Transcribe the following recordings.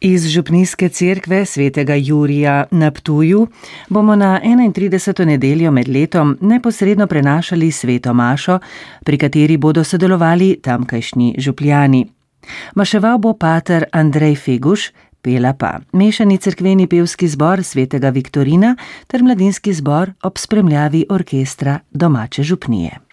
Iz Župnijske cerkve svetega Jurija na Ptuju bomo na 31. nedeljo med letom neposredno prenašali sveto mašo, pri kateri bodo sodelovali tamkajšnji župljani. Maševal bo pater Andrej Feguš, pela pa mešani cerkveni pevski zbor svetega Viktorina ter mladinski zbor ob spremljavi orkestra domače župnije.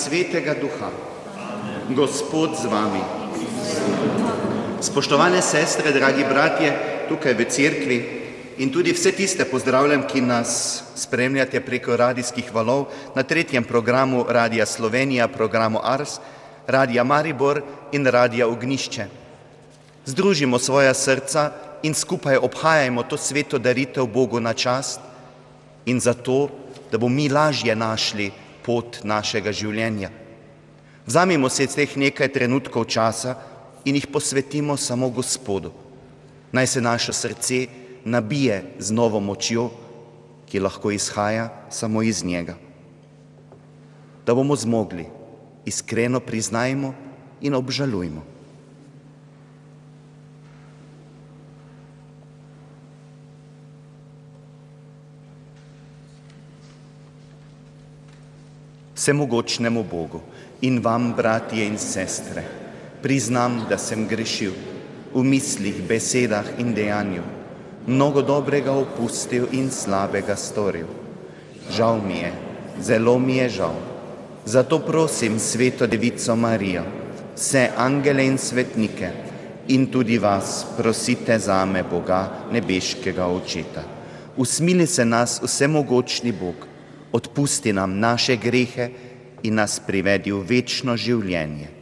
Svetega Duha. Gospod z vami. Spoštovane sestre, dragi bratje, tukaj v cerkvi in tudi vse tiste pozdravljam, ki nas spremljate preko radijskih valov na tretjem programu Radija Slovenija, programu Ars, Radija Maribor in Radija Ognišče. Združimo svoja srca in skupaj obhajajmo to sveto daritev Bogu na čast in zato, da bomo mi lažje našli pot našega življenja. Vzamimo se teh nekaj trenutkov časa in jih posvetimo samo Gospodu. Naj se naše srce nabije z novo močjo, ki lahko izhaja samo iz njega. Da bomo zmogli, iskreno priznajmo in obžalujmo. Vsemogočnemu Bogu in vam, bratje in sestre, priznam, da sem grešil v mislih, besedah in dejanju, mnogo dobrega opustil in slabega storil. Žal mi je, zelo mi je žal. Zato prosim sveto devico Marijo, vse angele in svetnike in tudi vas prosite za me Boga nebeškega očeta. Usmili se nas vsemogočni Bog, odpusti nam naše grehe in nas privedi v večno življenje.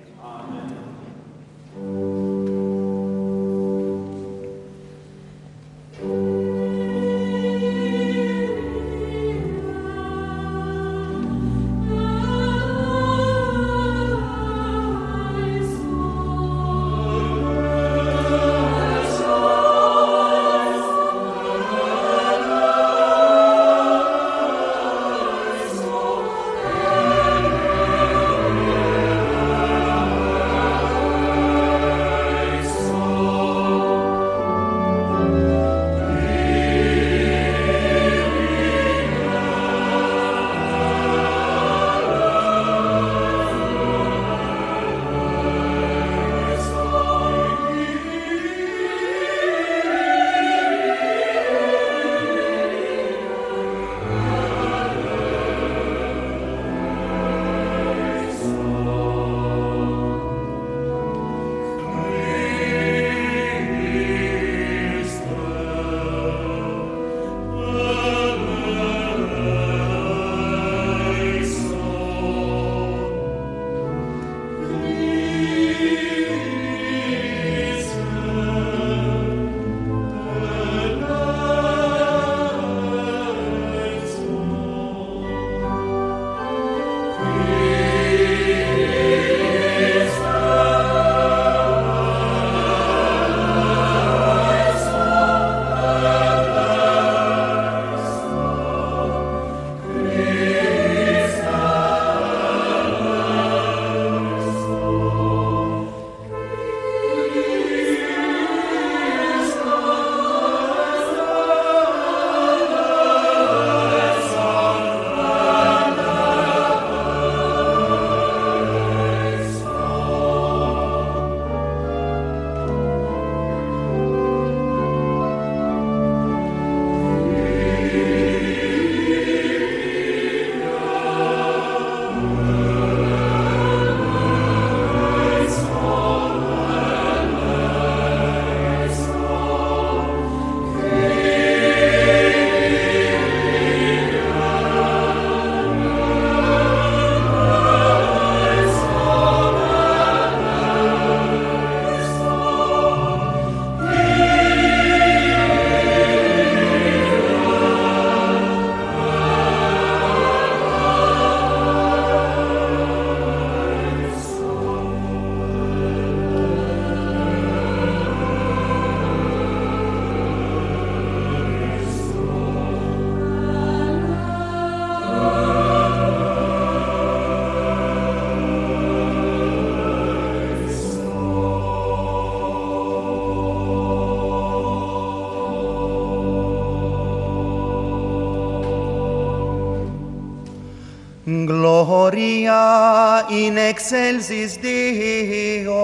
Gloria in excelsis Deo.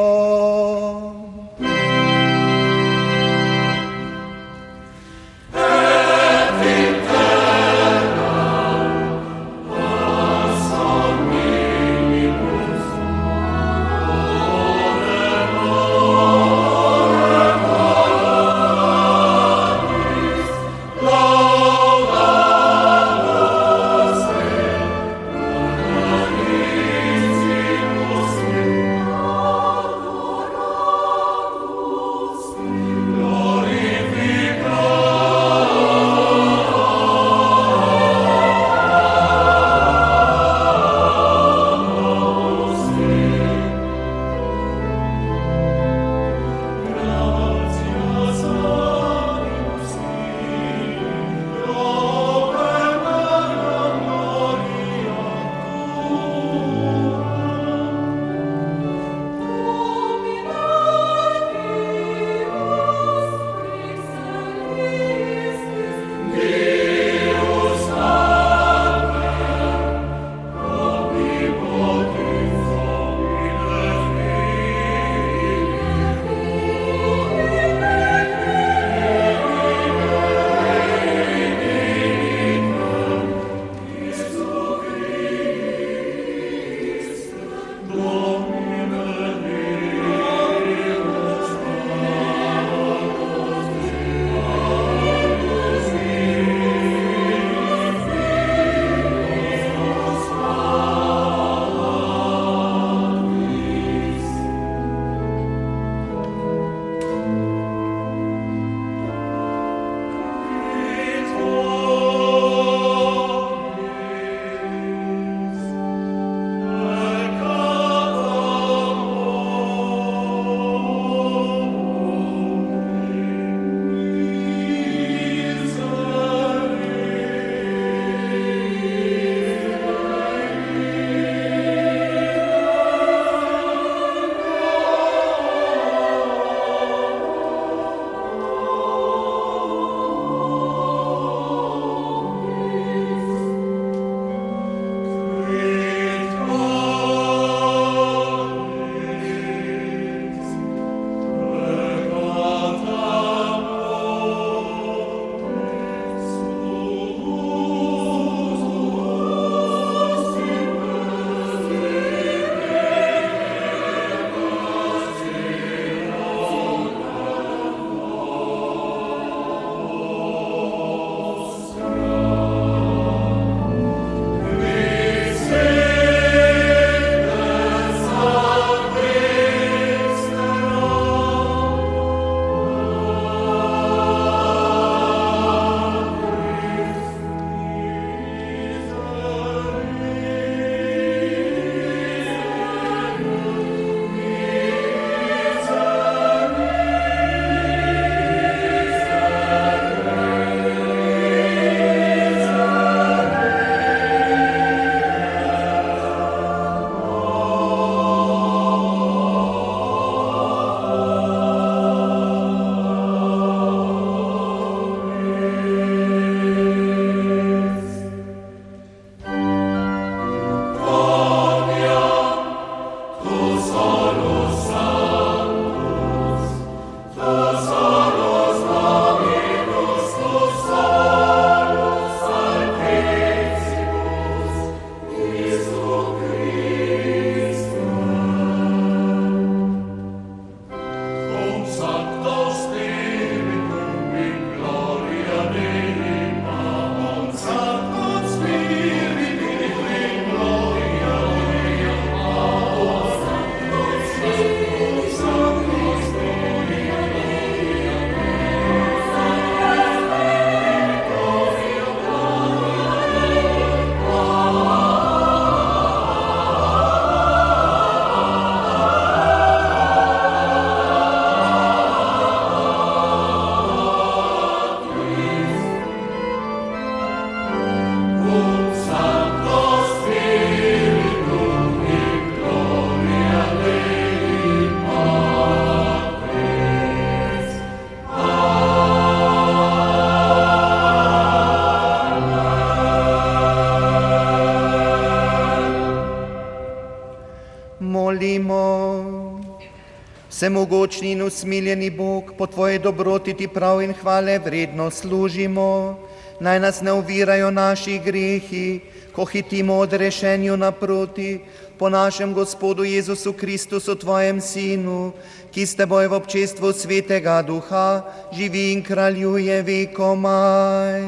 Usmiljeni Bog, po Tvoji dobroti ti prav in hvale vredno služimo. Naj nas ne uvirajo naši grehi, ko hitimo od rešenju naproti, po našem Gospodu Jezusu Kristusu, Tvojem Sinu, ki s Teboj v občestvu Svetega Duha živi in kraljuje vekomaj.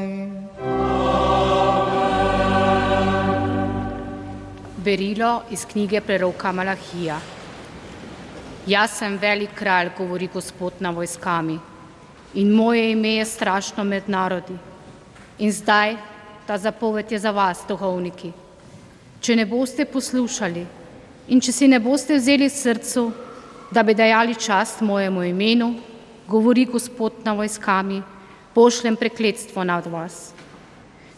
Berilo iz knjige preroka Malahija. Jaz sem velik kralj, govori Gospod na vojskami, in moje ime je strašno med narodi. In zdaj ta zapoved je za vas, duhovniki. Če ne boste poslušali in če si ne boste vzeli srcu, da bi dajali čast mojemu imenu, govori Gospod na vojskami, pošljem prekletstvo nad vas.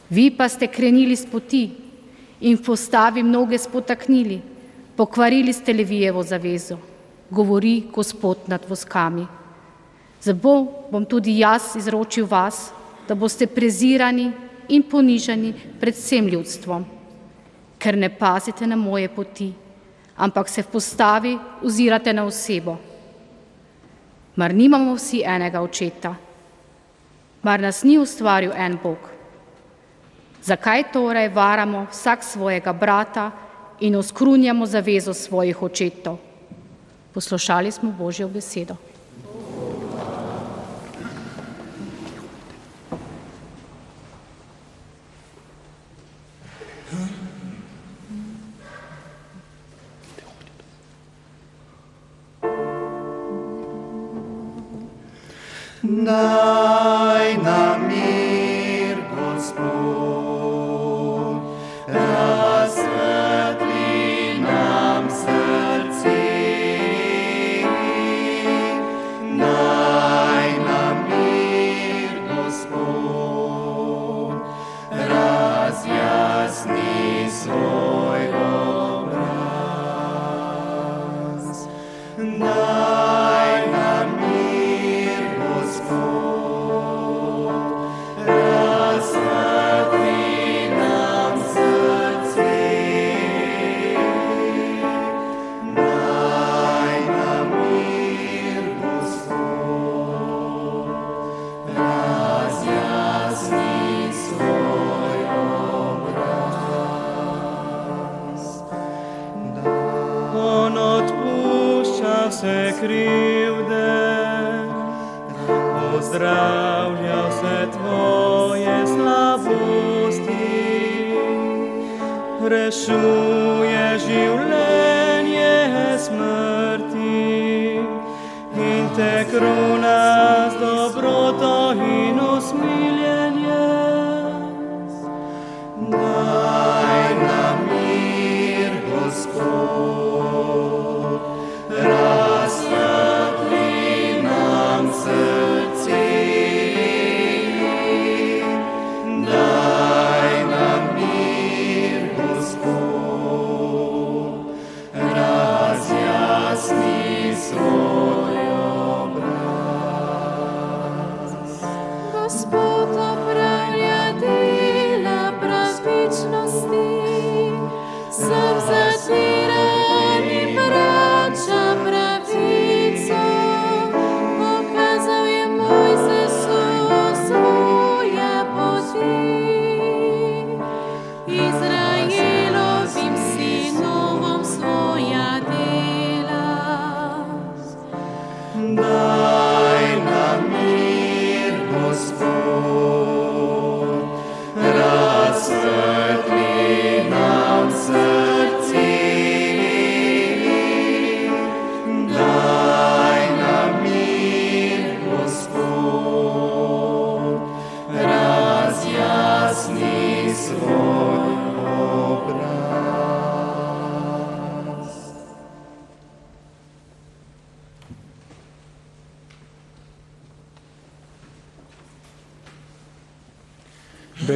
Vi pa ste krenili z poti in v postavi mnoge spotaknili, pokvarili ste Levijevo zavezo, govori Gospod nad voskami. Zato bom tudi jaz izročil vas, da boste prezirani in ponižani pred vsem ljudstvom, ker ne pazite na moje poti, ampak se v postavi ozirate na osebo. Mar nimamo vsi enega očeta? Mar nas ni ustvaril en Bog? Zakaj torej varamo vsak svojega brata in oskrunjamo zavezo svojih očetov? Poslušali smo Božjo besedo. Daj nam mir, Gospod,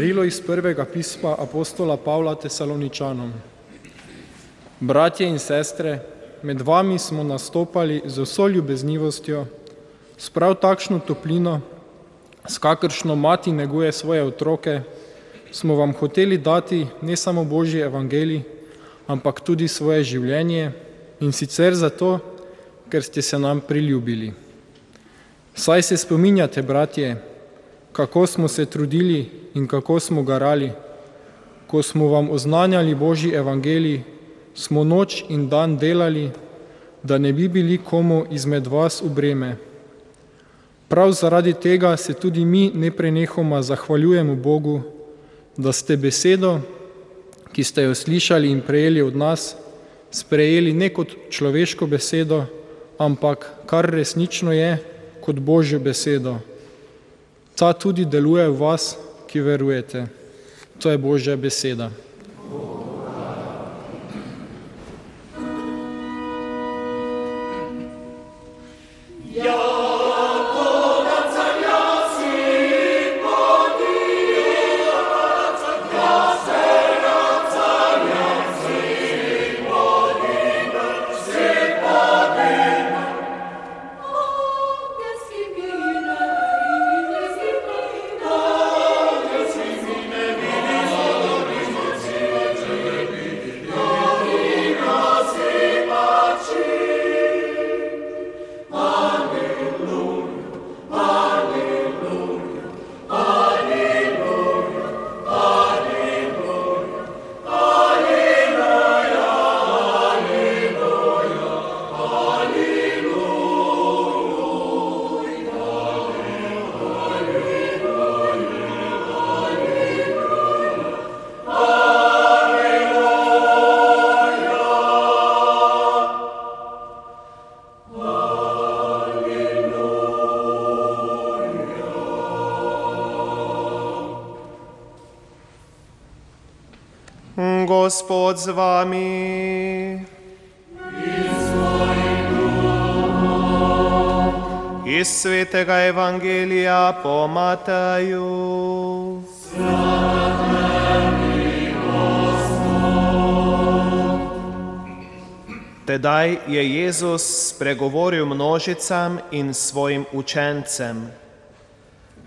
Berilo iz prvega pisma apostola Pavla Tesaloničanom. Bratje in sestre, med vami smo nastopali z vso ljubeznivostjo, s prav takšno toplino, s kakršno mati neguje svoje otroke, smo vam hoteli dati ne samo Božji evangelij, ampak tudi svoje življenje in sicer zato, ker ste se nam priljubili. Saj se spominjate, bratje, kako smo se trudili in kako smo garali, ko smo vam oznanjali Božji evangelij, smo noč in dan delali, da ne bi bili komu izmed vas v breme. Prav zaradi tega se tudi mi neprenehoma zahvaljujemo Bogu, da ste besedo, ki ste jo slišali in prejeli od nas, sprejeli ne kot človeško besedo, ampak kar resnično je, kot Božjo besedo. Ta tudi deluje v vas, ki verujete. To je Božja beseda. Gospod z vami. Iz svetega evangelija po Mateju. Tedaj je Jezus spregovoril množicam in svojim učencem.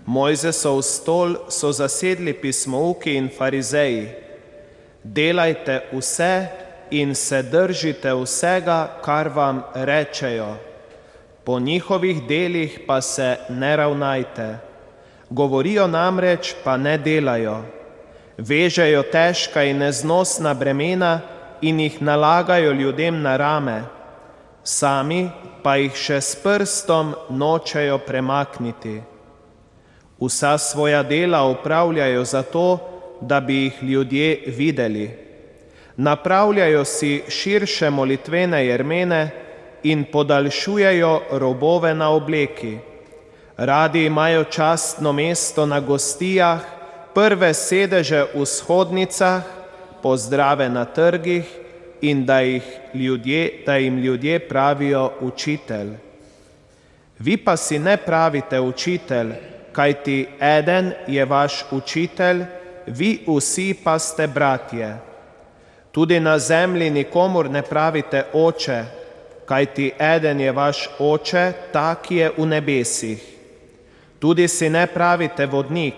Mojzesov stol so zasedli pismouki in farizeji. Delajte vse in se držite vsega, kar vam rečejo. Po njihovih delih pa se ne ravnajte. Govorijo namreč, pa ne delajo. Vežejo težka in neznosna bremena in jih nalagajo ljudem na rame, sami pa jih še s prstom nočejo premakniti. Vsa svoja dela upravljajo zato, da bi jih ljudje videli. Napravljajo si širše molitvene jermene in podaljšujejo robove na obleki. Radi imajo častno mesto na gostijah, prve sedeže v shodnicah, pozdrave na trgih in da, ljudje, da jim ljudje pravijo učitelj. Vi pa si ne pravite učitelj, kajti eden je vaš učitelj, vi vsi pa ste bratje. Tudi na zemlji nikomor ne pravite oče, kajti eden je vaš oče, tak je v nebesih. Tudi si ne pravite vodnik,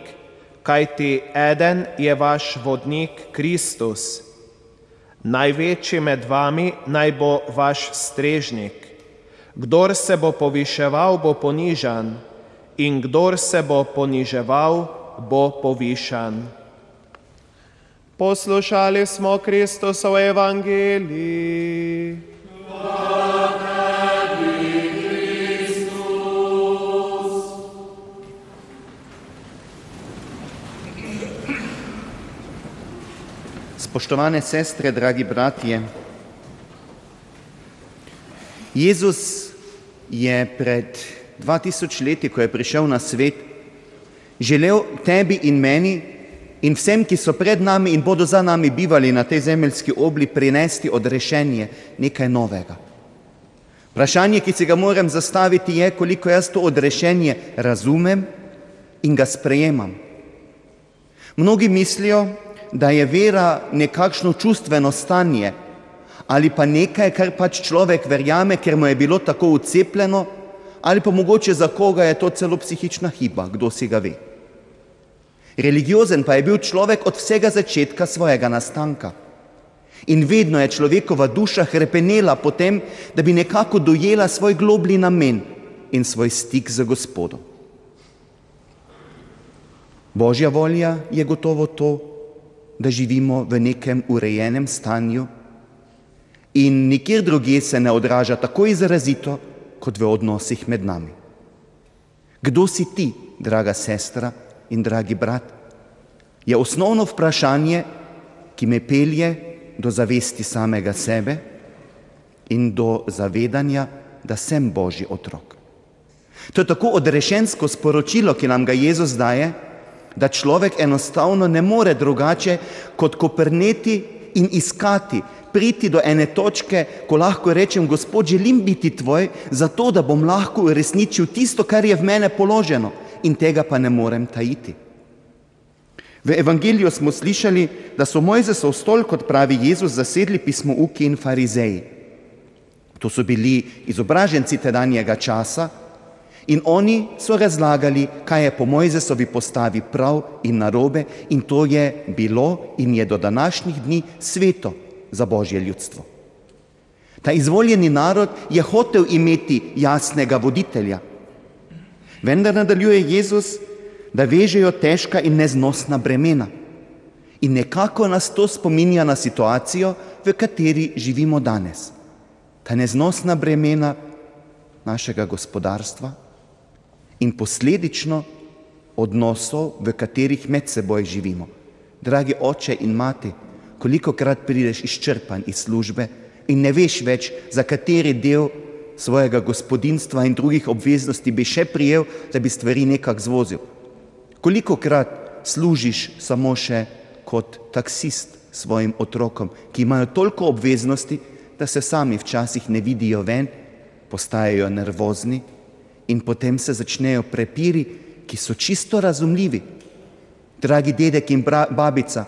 kajti eden je vaš vodnik Kristus. Največji med vami naj bo vaš strežnik. Kdor se bo poviševal, bo ponižan, in kdor se bo poniževal, bo povišan. Poslušali smo Kristusov evangelij. Spoštovane sestre, dragi bratje, Jezus je pred 2000 leti, ko je prišel na svet, želel tebi in meni in vsem, ki so pred nami in bodo za nami bivali na tej zemeljski obli, prinesti odrešenje nekaj novega. Vprašanje, ki si ga moram zastaviti, je, koliko jaz to odrešenje razumem in ga sprejemam. Mnogi mislijo, da je vera nekakšno čustveno stanje ali pa nekaj, kar pač človek verjame, ker mu je bilo tako ucepljeno, ali pa mogoče za koga je to celo psihična hiba, kdo si ga ve. Religiozen pa je bil človek od vsega začetka svojega nastanka. In vedno je človekova duša hrepenela potem, da bi nekako dojela svoj globlji namen in svoj stik z Gospodom. Božja volja je gotovo to, da živimo v nekem urejenem stanju in nikjer drugje se ne odraža tako izrazito kot v odnosih med nami. Kdo si ti, draga sestra in dragi brat, je osnovno vprašanje, ki me pelje do zavesti samega sebe in do zavedanja, da sem Božji otrok. To je tako odrešensko sporočilo, ki nam ga Jezus daje, da človek enostavno ne more drugače kot koprneti in iskati, priti do ene točke, ko lahko rečem, Gospod, želim biti tvoj, zato da bom lahko uresničil tisto, kar je v mene položeno in tega pa ne morem tajiti. V evangeliju smo slišali, da so Mojzesov stol, kot pravi Jezus, zasedli pismouki in farizeji. To so bili izobraženci tedanjega časa in oni so razlagali, kaj je po Mojzesovi postavi prav in narobe in to je bilo in je do današnjih dni sveto za Božje ljudstvo. Ta izvoljeni narod je hotel imeti jasnega voditelja. Vendar nadaljuje Jezus, da vežejo težka in neznosna bremena. In nekako nas to spominja na situacijo, v kateri živimo danes. Ta neznosna bremena našega gospodarstva in posledično odnosov, v katerih med seboj živimo. Dragi oče in mati, koliko krat prideš izčrpan iz službe in ne veš več, za kateri del svojega gospodinstva in drugih obveznosti bi še prijel, da bi stvari nekako zvozil. Koliko krat služiš samo še kot taksist svojim otrokom, ki imajo toliko obveznosti, da se sami včasih ne vidijo ven, postajajo nervozni in potem se začnejo prepiri, ki so čisto razumljivi. Dragi dedek in babica,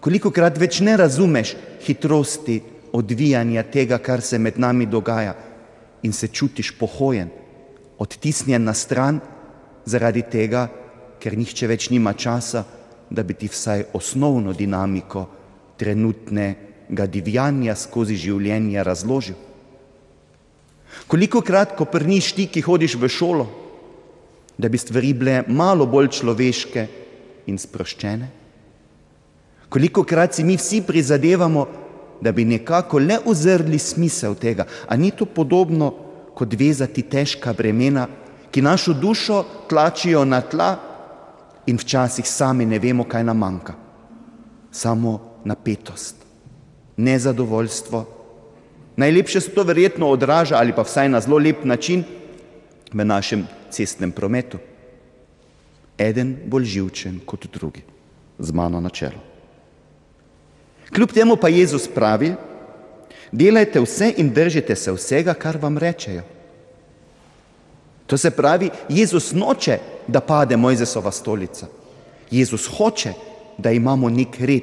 koliko krat več ne razumeš hitrosti odvijanja tega, kar se med nami dogaja in se čutiš pohojen, odtisnjen na stran zaradi tega, ker nihče več nima časa, da bi ti vsaj osnovno dinamiko trenutnega divjanja skozi življenje razložil. Koliko krat, ko prniš ti, ki hodiš v šolo, da bi stvari bile malo bolj človeške in sproščene? Koliko krat si mi vsi prizadevamo, da bi nekako le ozrli smisel tega, a ni to podobno kot vezati težka bremena, ki našo dušo tlačijo na tla in včasih sami ne vemo, kaj nam manjka. Samo napetost, nezadovoljstvo. Najlepše se to verjetno odraža ali pa vsaj na zelo lep način v našem cestnem prometu. Eden bolj živčen kot drugi, z mano na čelu. Kljub temu pa Jezus pravi, delajte vse in držite se vsega, kar vam rečejo. To se pravi, Jezus noče, da pade Mojzesova stolica. Jezus hoče, da imamo nek red.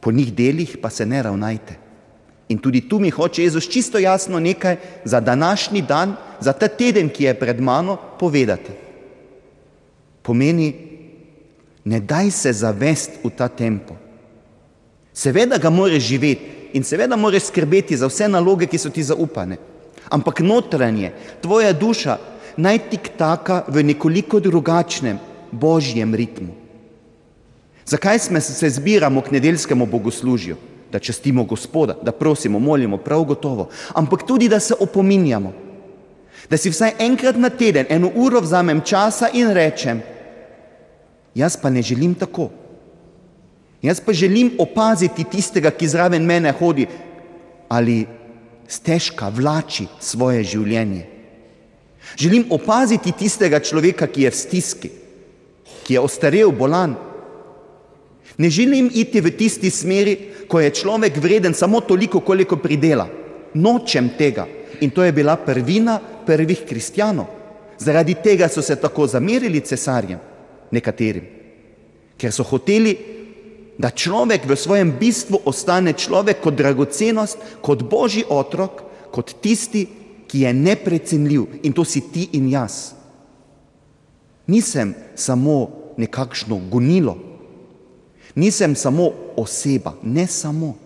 Po njih delih pa se ne ravnajte. In tudi tu mi hoče Jezus čisto jasno nekaj za današnji dan, za ta teden, ki je pred mano, povedati. Pomeni, ne daj se zavest v ta tempo. Seveda ga moraš živeti in seveda moraš skrbeti za vse naloge, ki so ti zaupane. Ampak notranje, tvoja duša naj tik taka v nekoliko drugačnem božjem ritmu. Zakaj smo se zbiramo k nedeljskemu bogoslužju? Da častimo Gospoda, da prosimo, molimo, prav gotovo, ampak tudi, da se opominjamo. Da si vsaj enkrat na teden, eno uro vzamem časa in rečem, jaz pa ne želim tako. Jaz pa želim opaziti tistega, ki zraven mene hodi ali stežka vlači svoje življenje. Želim opaziti tistega človeka, ki je v stiski, ki je ostarel, bolan. Ne želim iti v tisti smeri, ko je človek vreden samo toliko, koliko pridela. Nočem tega. In to je bila prvina prvih kristjanov. Zaradi tega so se tako zamerili cesarjem, nekaterim, ker so hoteli da človek v svojem bistvu ostane človek kot dragocenost, kot božji otrok, kot tisti, ki je neprecenljiv in to si ti in jaz. Nisem samo nekakšno gonilo, Nisem samo oseba, ne samo.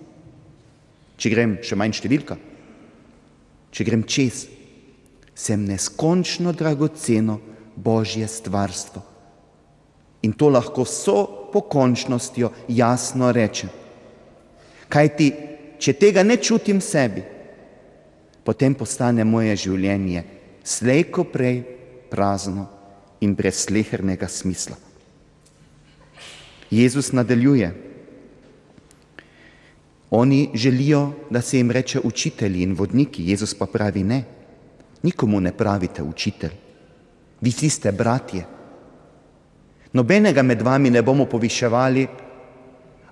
Če grem še manj številka, če grem čez, sem neskončno dragoceno Božje stvarstvo. In to lahko so pokončnostjo jasno rečem. Kaj ti, če tega ne čutim sebi, potem postane moje življenje slejko prej prazno in brez slehernega smisla. Jezus nadaljuje. Oni želijo, da se jim reče učitelji in vodniki, Jezus pa pravi ne. Nikomu ne pravite učitelj, vi vsi ste bratje. Nobenega med vami ne bomo poviševali,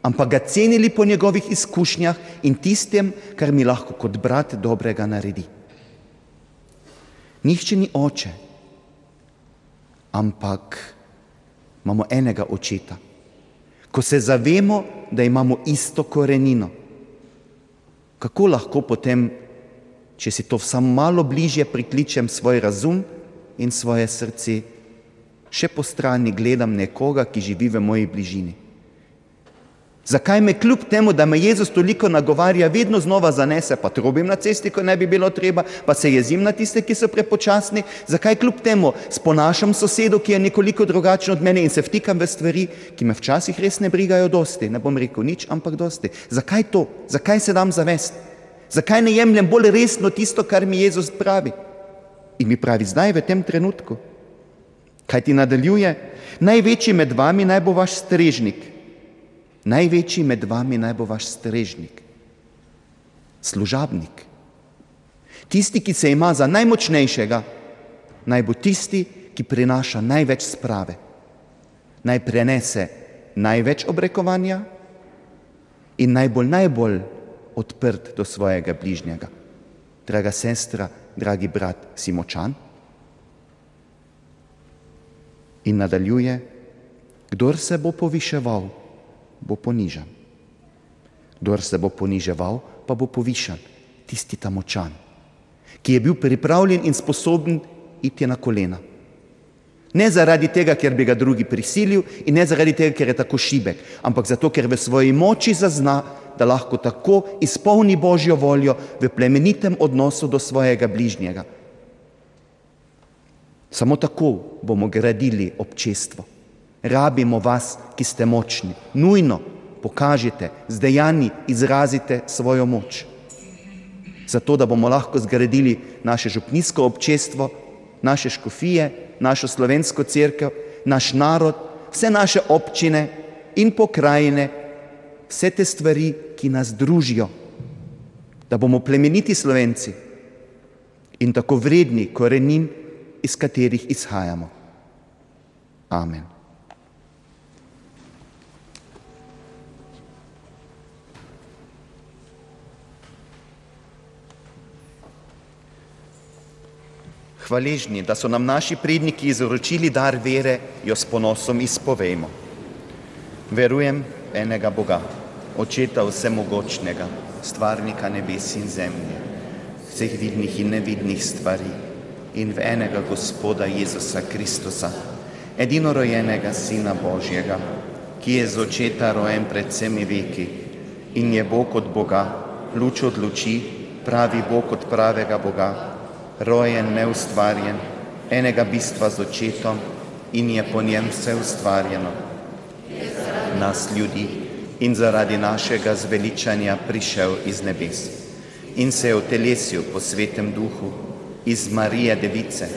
ampak ga cenili po njegovih izkušnjah in tistem, kar mi lahko kot brat dobrega naredi. Nihče ni oče, ampak imamo enega očeta. Ko se zavemo, da imamo isto korenino, kako lahko potem, če si to samo malo bližje prikličem svoj razum in svoje srce, še po strani gledam nekoga, ki živi v moji bližini. Zakaj me kljub temu, da me Jezus toliko nagovarja, vedno znova zanese, pa trobim na cesti, ko ne bi bilo treba, pa se jezim na tiste, ki so prepočasni? Zakaj kljub temu sponašam sosedo, ki je nekoliko drugačen od mene in se vtikam v stvari, ki me včasih res ne brigajo dosti? Ne bom rekel nič, ampak dosti. Zakaj to? Zakaj se dam zavest? Zakaj ne jemljem bolj resno tisto, kar mi Jezus pravi? In mi pravi zdaj, v tem trenutku. Kaj ti nadaljuje? Največji med vami naj bo vaš strežnik. Največji med vami naj bo vaš strežnik, služabnik. Tisti, ki se ima za najmočnejšega, naj bo tisti, ki prinaša največ sprave, naj prenese največ obrekovanja in najbolj, najbolj odprt do svojega bližnjega. Draga sestra, dragi brat, si močan? In nadaljuje, kdor se bo poviševal, bo ponižan. Kdor se bo poniževal, pa bo povišan, tisti ta močan, ki je bil pripravljen in sposoben iti na kolena. Ne zaradi tega, ker bi ga drugi prisilil in ne zaradi tega, ker je tako šibek, ampak zato, ker v svoji moči zazna, da lahko tako izpolni Božjo voljo v plemenitem odnosu do svojega bližnjega. Samo tako bomo gradili občestvo. Rabimo vas, ki ste močni. Nujno pokažite, z dejanji izrazite svojo moč. Zato, da bomo lahko zgradili naše župnijsko občestvo, naše škofije, našo slovensko crkvo, naš narod, vse naše občine in pokrajine, vse te stvari, ki nas družijo, da bomo plemeniti slovenci in tako vredni korenin, iz katerih izhajamo. Amen. Hvaležni, da so nam naši predniki izročili dar vere, jo s ponosom izpovejmo. Verujem enega Boga, Očeta vsemogočnega, stvarnika nebes in zemlje, vseh vidnih in nevidnih stvari in v enega Gospoda Jezusa Kristusa, edinorojenega Sina Božjega, ki je z očeta rojen pred vsemi veki in je Bog od Boga, luč od luči, pravi Bog od pravega Boga, rojen, neustvarjen, enega bistva z očetom in je po njem vse ustvarjeno. Nas ljudi in zaradi našega zveličanja prišel iz nebes in se je v telesu po svetem duhu iz Marije Device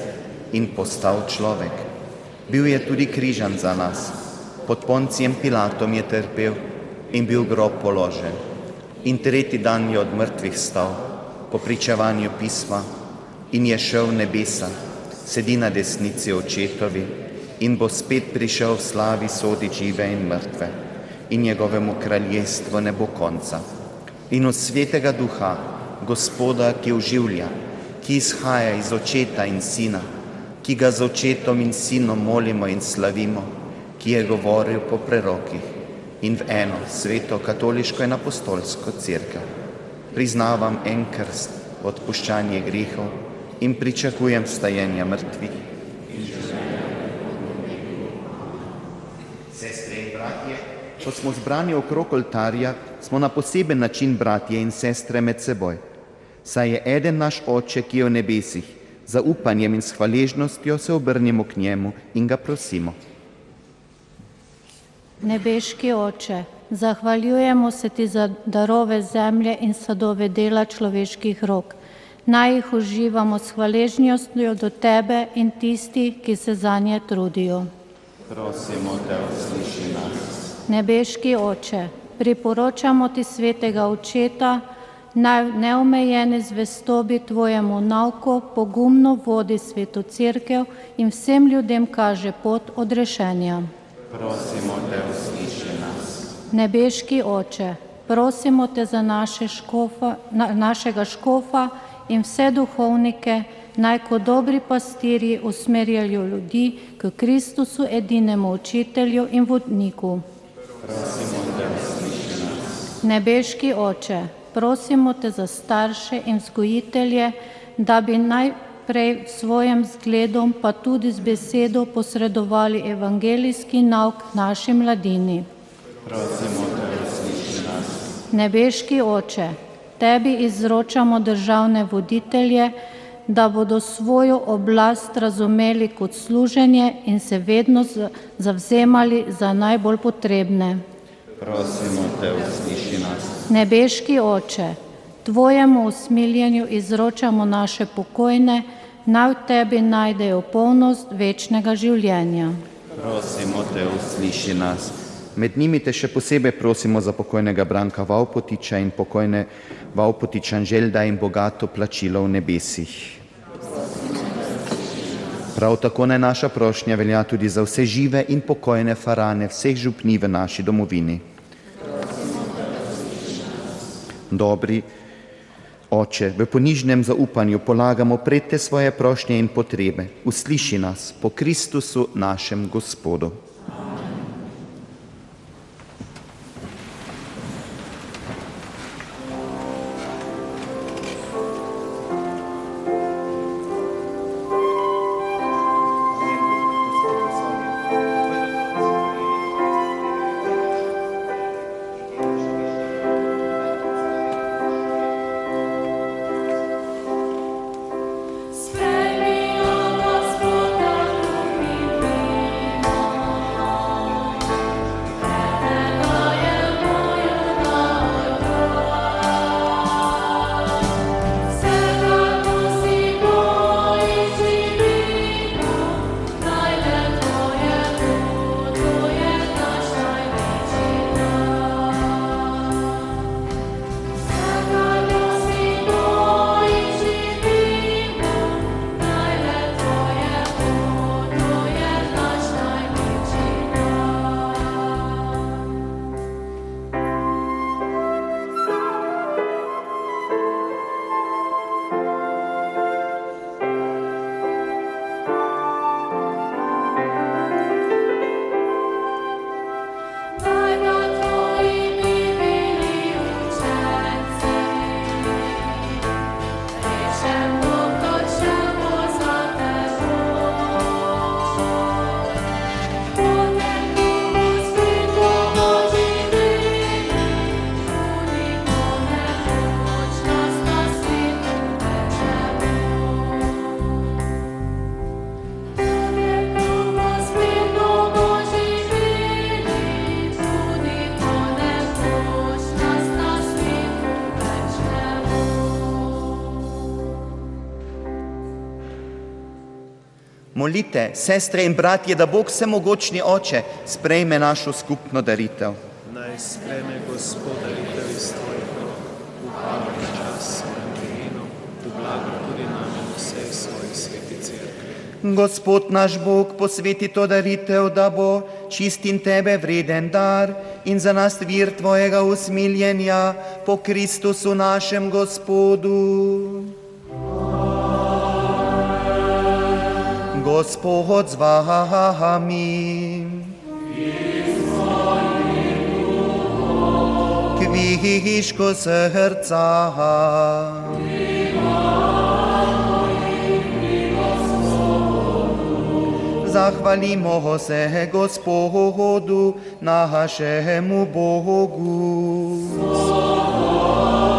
in postal človek. Bil je tudi križan za nas, pod poncijem Pilatom je trpel in bil grob položen. In tretji dan je od mrtvih stal, po pričevanju pisma, in je šel v nebesa, sedi na desnici očetovi in bo spet prišel v slavi sodi žive in mrtve in njegovemu kraljestvu ne bo konca. In od svetega duha, gospoda, ki oživlja, ki izhaja iz očeta in sina, ki ga z očetom in sinom molimo in slavimo, ki je govoril po prerokih in v eno sveto katoliško in apostolsko crkvo. Priznavam en krst, odpuščanje grehov in pričakujem stajenja mrtvih. Sestre in bratje, ko smo zbrani okrog oltarja, smo na poseben način bratje in sestre med seboj. Saj je eden naš oče, ki je v nebesih, za upanjem in s hvaležnostjo se obrnimo k njemu in ga prosimo. Nebeški oče, zahvaljujemo se ti za darove zemlje in sadove dela človeških rok. Naj jih uživamo s hvaležnostjo do tebe in tisti, ki se za nje trudijo. Prosimo te, usliši nas. Nebeški oče, priporočamo ti svetega očeta, naj v neomejene zvestobi tvojemu nauku pogumno vodi sveto cerkev in vsem ljudem kaže pot odrešenja. Prosimo te, usliši nas. Nebeški oče, prosimo te za naše škofa, na, našega škofa in vse duhovnike, naj kot dobri pastirji usmerjajo ljudi k Kristusu, edinemu učitelju in vodniku. Nebeški oče, prosimo te za starše in vzgojitelje, da bi najprej s svojim zgledom, pa tudi z besedo posredovali evangelijski nauk naši mladini. Prosimo te, usliši nas. Nebeški oče, tebi izročamo državne voditelje, da bodo svojo oblast razumeli kot služenje in se vedno zavzemali za najbolj potrebne. Prosimo te, usliši nas. Nebeški oče, tvojemu usmiljenju izročamo naše pokojne, naj v tebi najdejo polnost večnega življenja. Prosimo te, usliši nas. Med njimi te še posebej prosimo za pokojnega Branka Vaupotiča in pokojne Vaupotiča Anželda in bogato plačilo v nebesih. Prav tako naj naša prošnja velja tudi za vse žive in pokojne farane vseh župni v naši domovini. Dobri Oče, v ponižnem zaupanju polagamo pred te svoje prošnje in potrebe. Usliši nas po Kristusu našem Gospodu. Molite, sestre in bratje, da Bog vsemogočni Oče sprejme našo skupno daritev. Naj spreme Gospod daritev iz tvojih rok, v pamet čas in v blago tudi nam in vsej svoji sveti cerkvi. Gospod naš Bog posveti to daritev, da bo čist in tebe vreden dar in za nas vir tvojega usmiljenja po Kristusu našem Gospodu. Gospod s vami. Kvíšku srdca. Zachvalimo ho se Gospodu, našemu Bogu. Slava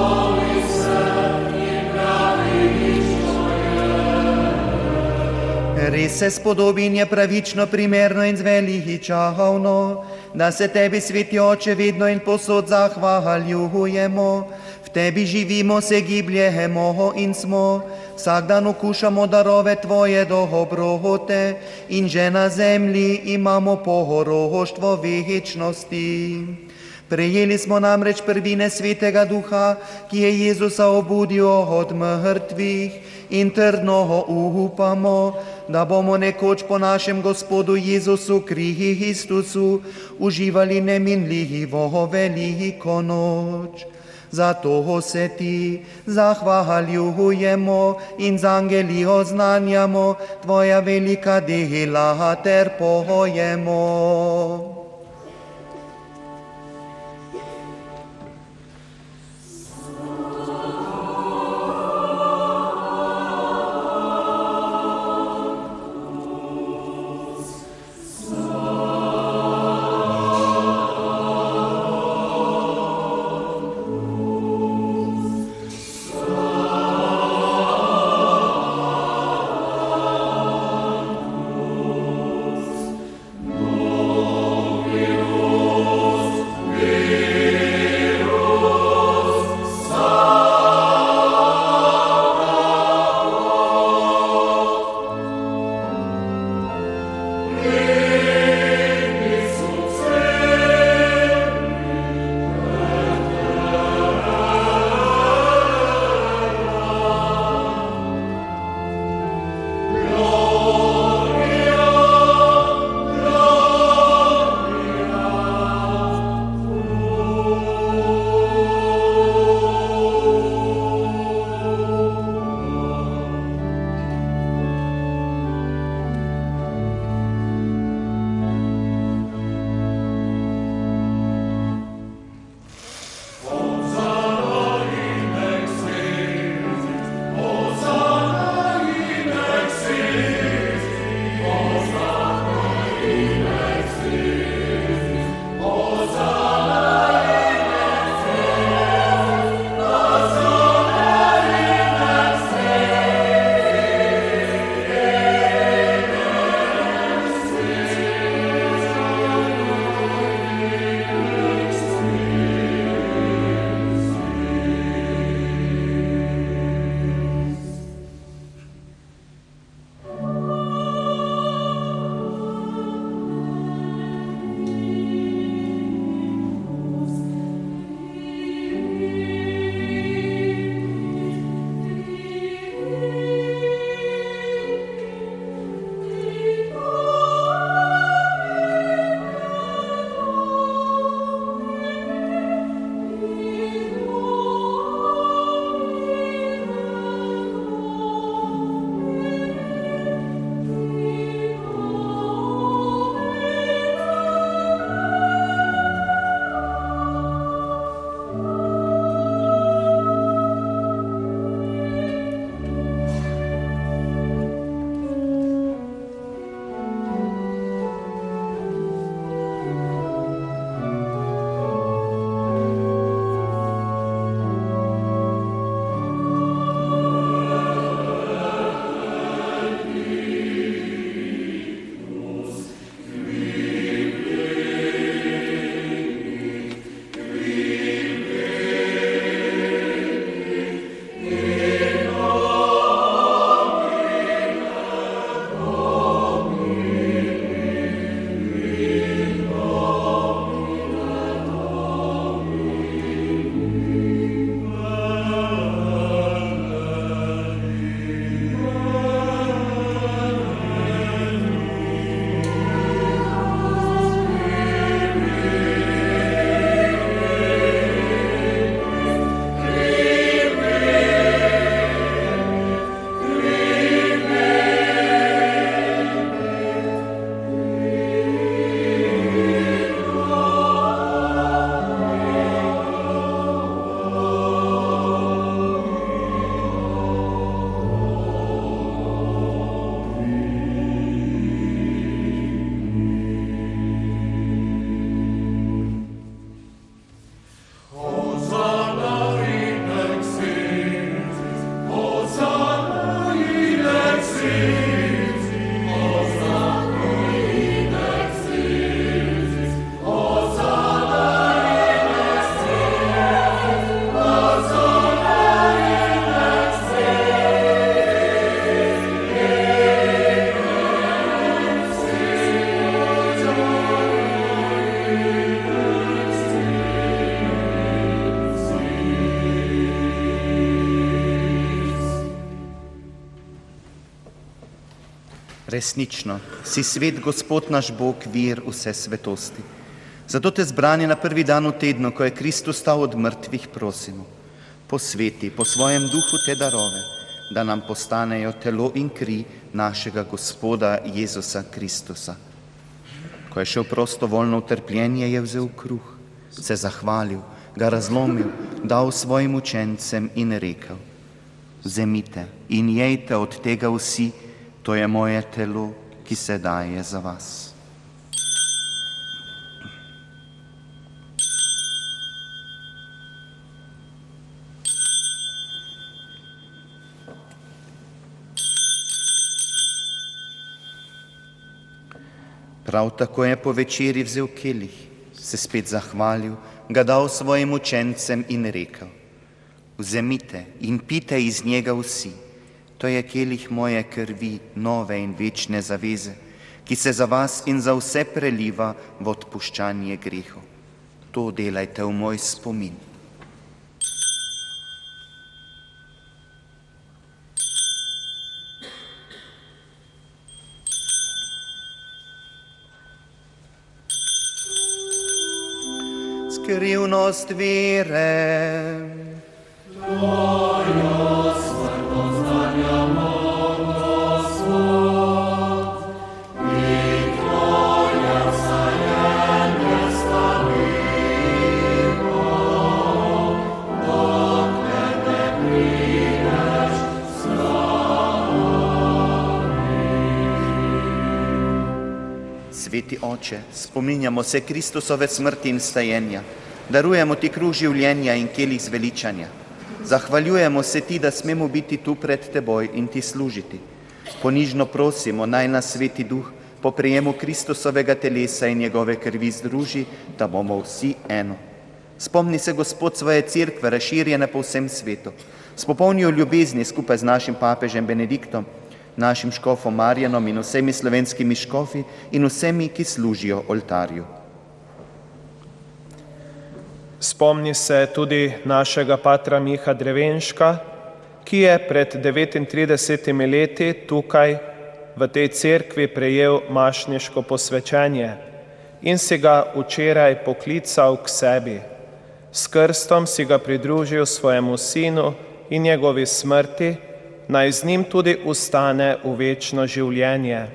Res se spodobi in je pravično, primerno in zveličavno, da se tebi, sveti oče, vedno in posod zahvaljujemo. V tebi živimo, se gibljemo in smo, vsak dan okušamo darove tvoje dobrote in že na zemlji imamo pohoroštvo večnosti. Prejeli smo namreč prvine svetega duha, ki je Jezusa obudil od mrtvih in trdno upamo, da bomo nekoč po našem Gospodu Jezusu Kristusu uživali neminljivo veliko noč. Zato se ti zahvaljujemo in z angeli oznanjamo tvoja velika dela ter pojemo. Resnično, si svet Gospod naš Bog, vir vse svetosti. Zato te zbrani na prvi dan v tednu, ko je Kristus stal od mrtvih, prosimo, posveti po svojem duhu te darove, da nam postanejo telo in kri našega Gospoda Jezusa Kristusa. Ko je šel prostovoljno v trpljenje, je vzel kruh, se zahvalil, ga razlomil, dal svojim učencem in rekel: Vzemite in jejte od tega vsi, to je moje telo, ki se daje za vas. Prav tako je po večeri vzel kelih, se spet zahvalil, ga dal svojim učencem in rekel: Vzemite in pite iz njega vsi, to je kelih moje krvi, nove in večne zaveze, ki se za vas in za vse preliva v odpuščanje grehov. To delajte v moj spomin. Skrivnost vere. Sveti Oče, spominjamo se Kristusove smrti in stajenja, darujemo ti kruh življenja in kelih zveličanja. Zahvaljujemo se ti, da smemo biti tu pred teboj in ti služiti. Ponižno prosimo, naj nas sveti duh po prijemu Kristusovega telesa in njegove krvi združi, da bomo vsi eno. Spomni se, Gospod, svoje cerkve, razširjene po vsem svetu. Spopolnijo ljubezni skupaj z našim papežem Benediktom, našim škofom Marjanom in vsemi slovenskimi škofi in vsemi, ki služijo oltarju. Spomni se tudi našega patra Miha Drevenška, ki je pred 39 leti tukaj v tej cerkvi prejel mašniško posvečenje in si ga včeraj poklical k sebi. S krstom si ga pridružil svojemu sinu in njegovi smrti, naj z njim tudi ustane v večno življenje.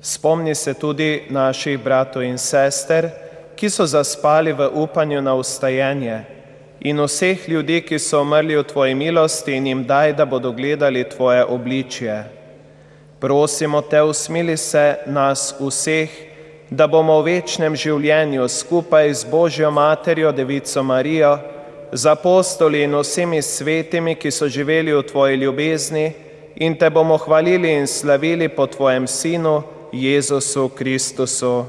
Spomni se tudi naših bratov in sester, ki so zaspali v upanju na ustajenje in vseh ljudi, ki so umrli v Tvoji milosti in jim daj, da bodo gledali Tvoje obličje. Prosimo Te, usmili se nas vseh, da bomo v večnem življenju skupaj z Božjo Materjo, Devico Marijo, z apostoli in vsemi svetimi, ki so živeli v Tvoji ljubezni in Te bomo hvalili in slavili po Tvojem Sinu, Jezusu Kristusu.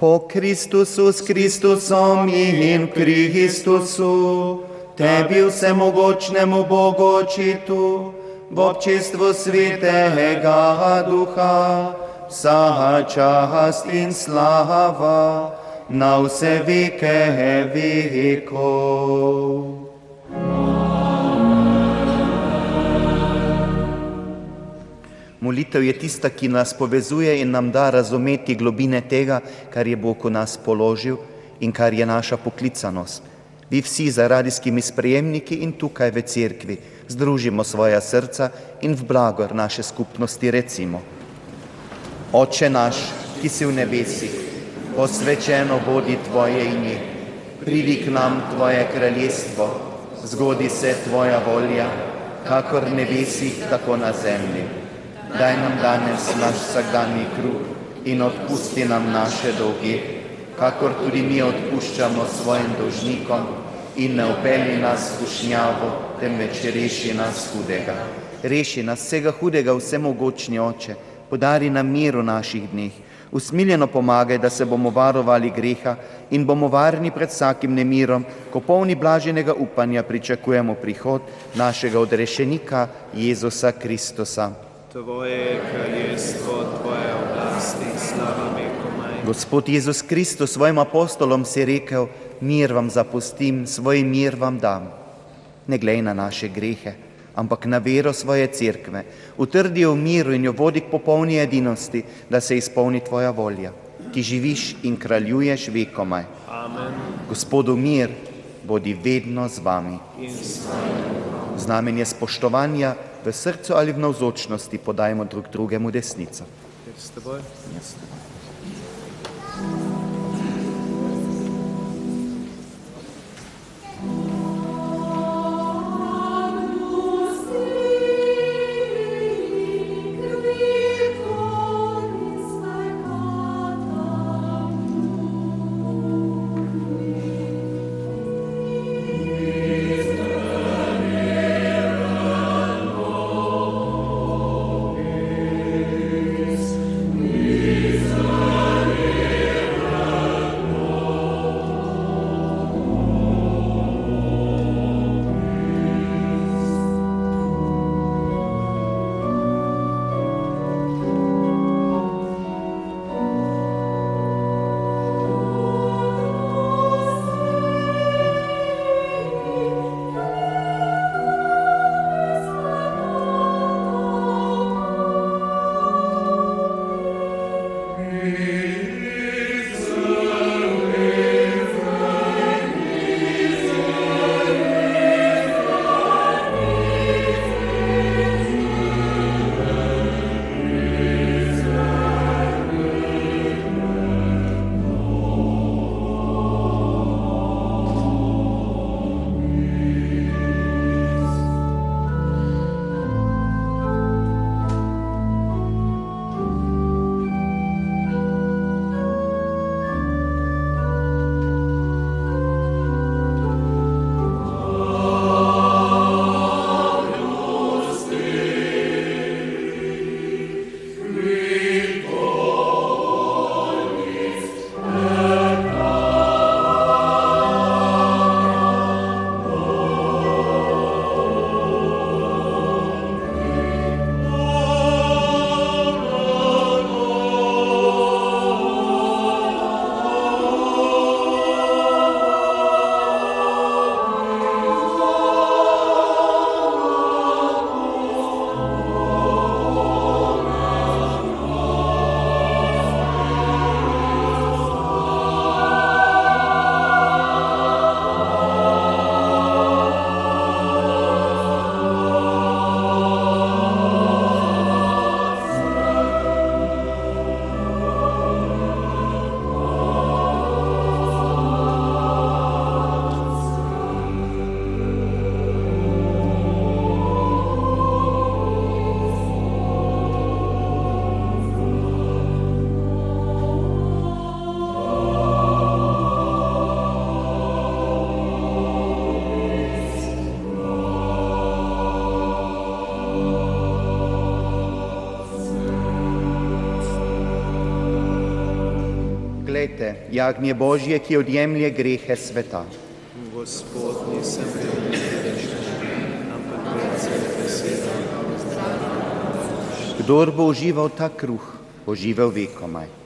Po Kristusu s Kristusom in Kristusu, tebi vsemogočnemu Bogu očitu, v občestvu svetega duha, vsa čast in slava na vse veke vekov. Molitev je tista, ki nas povezuje in nam da razumeti globine tega, kar je Bog v nas položil in kar je naša poklicanost. Vi vsi za radijskimi sprejemniki in tukaj v cerkvi združimo svoja srca in v blagor naše skupnosti recimo. Oče naš, ki si v nebesih, posvečeno bodi Tvoje ime, pridi k nam Tvoje kraljestvo, zgodi se Tvoja volja, kakor nebesih, tako na zemlji. Daj nam danes naš vsakdanji kruh in odpusti nam naše dolge, kakor tudi mi odpuščamo svojim dolžnikom in ne upelji nas v kušnjavo, temveč reši nas hudega. Reši nas vsega hudega, vsemogočni Oče, podari nam mir v naših dneh, usmiljeno pomagaj, da se bomo varovali greha in bomo varni pred vsakim nemirom, ko polni blaženega upanja pričakujemo prihod našega odrešenika Jezusa Kristusa. Tvoje kraljestvo, Tvoje oblasti, slava vekomaj. Gospod Jezus Kristus svojim apostolom si rekel, mir vam zapustim, svoj mir vam dam. Ne glej na naše grehe, ampak na vero svoje cerkve. Utrdi jo v miru in jo vodi k popolni edinosti, da se izpolni tvoja volja. Ki živiš in kraljuješ vekomaj. Amen. Gospodu mir, bodi vedno z vami. S Znamenje spoštovanja v srcu ali v navzočnosti podajmo drug drugemu desnico. s teboj. Poglejte, jagnje Božje, ki odjemlje grehe sveta. Gospod, nisem bil ampak predvsem beseda. Kdor bo užival ta kruh, bo živel vekomaj.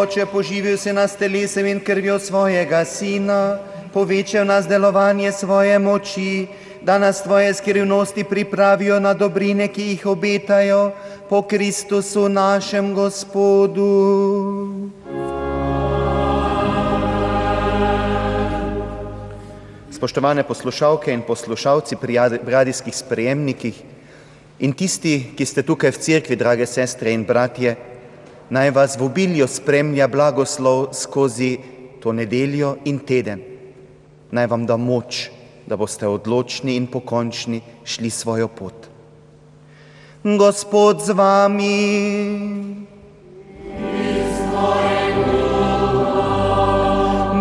Oče, poživil si nas telesem in krvjo svojega sina, povečal nas delovanje svoje moči, da nas tvoje skrivnosti pripravijo na dobrine, ki jih obetajo po Kristusu našem Gospodu. Spoštovane poslušalke in poslušalci pri radijskih sprejemnikih in tisti, ki ste tukaj v cerkvi, drage sestre in bratje, naj vas v obilju spremlja blagoslov skozi to nedeljo in teden. Naj vam da moč, da boste odločni in pokončni šli svojo pot. Gospod z vami.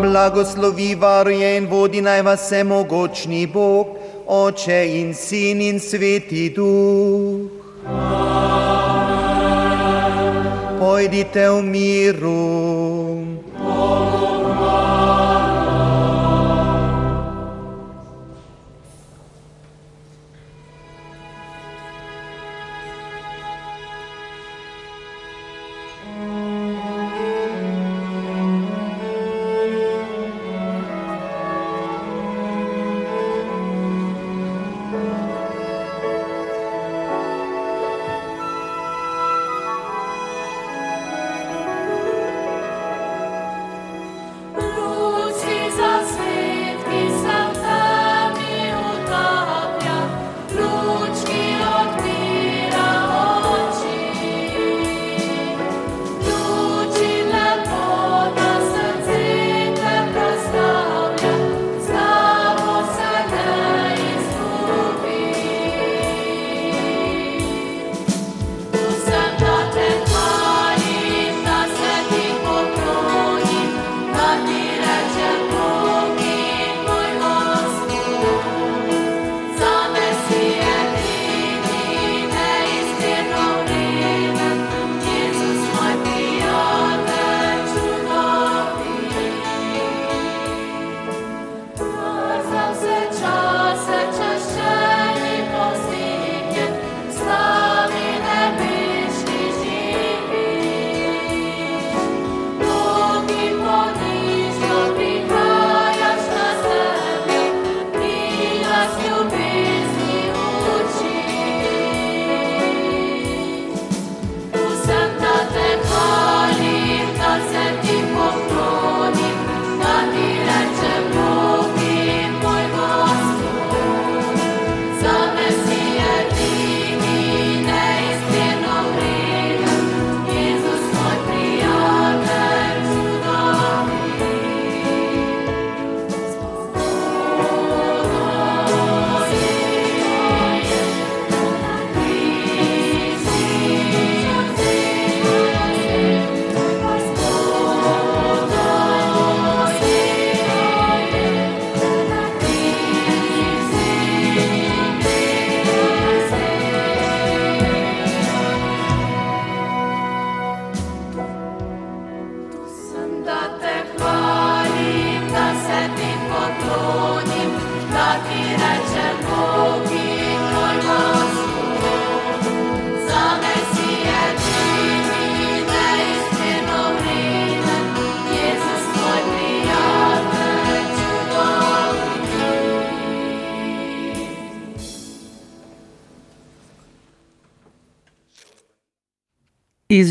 Blagoslovi, varuje in vodi naj vas vse mogočni Bog, Oče in Sin in Sveti Duh. Pojdite v miru. Luci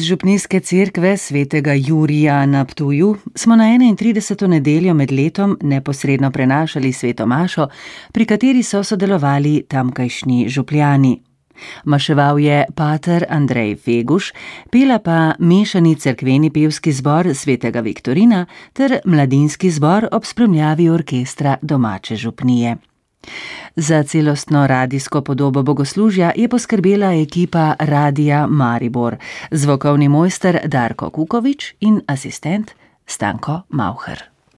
Župnijske cerkve svetega Jurija na Ptuju smo na 31. nedeljo med letom neposredno prenašali sveto mašo, pri kateri so sodelovali tamkajšnji župljani. Maševal je pater Andrej Feguš, pela pa mešani cerkveni pevski zbor svetega Viktorina ter mladinski zbor ob spremljavi orkestra domače župnije. Za celostno radijsko podobo bogoslužja je poskrbela ekipa Radija Maribor, zvokovni mojster Darko Kukovič in asistent Stanko Mauher.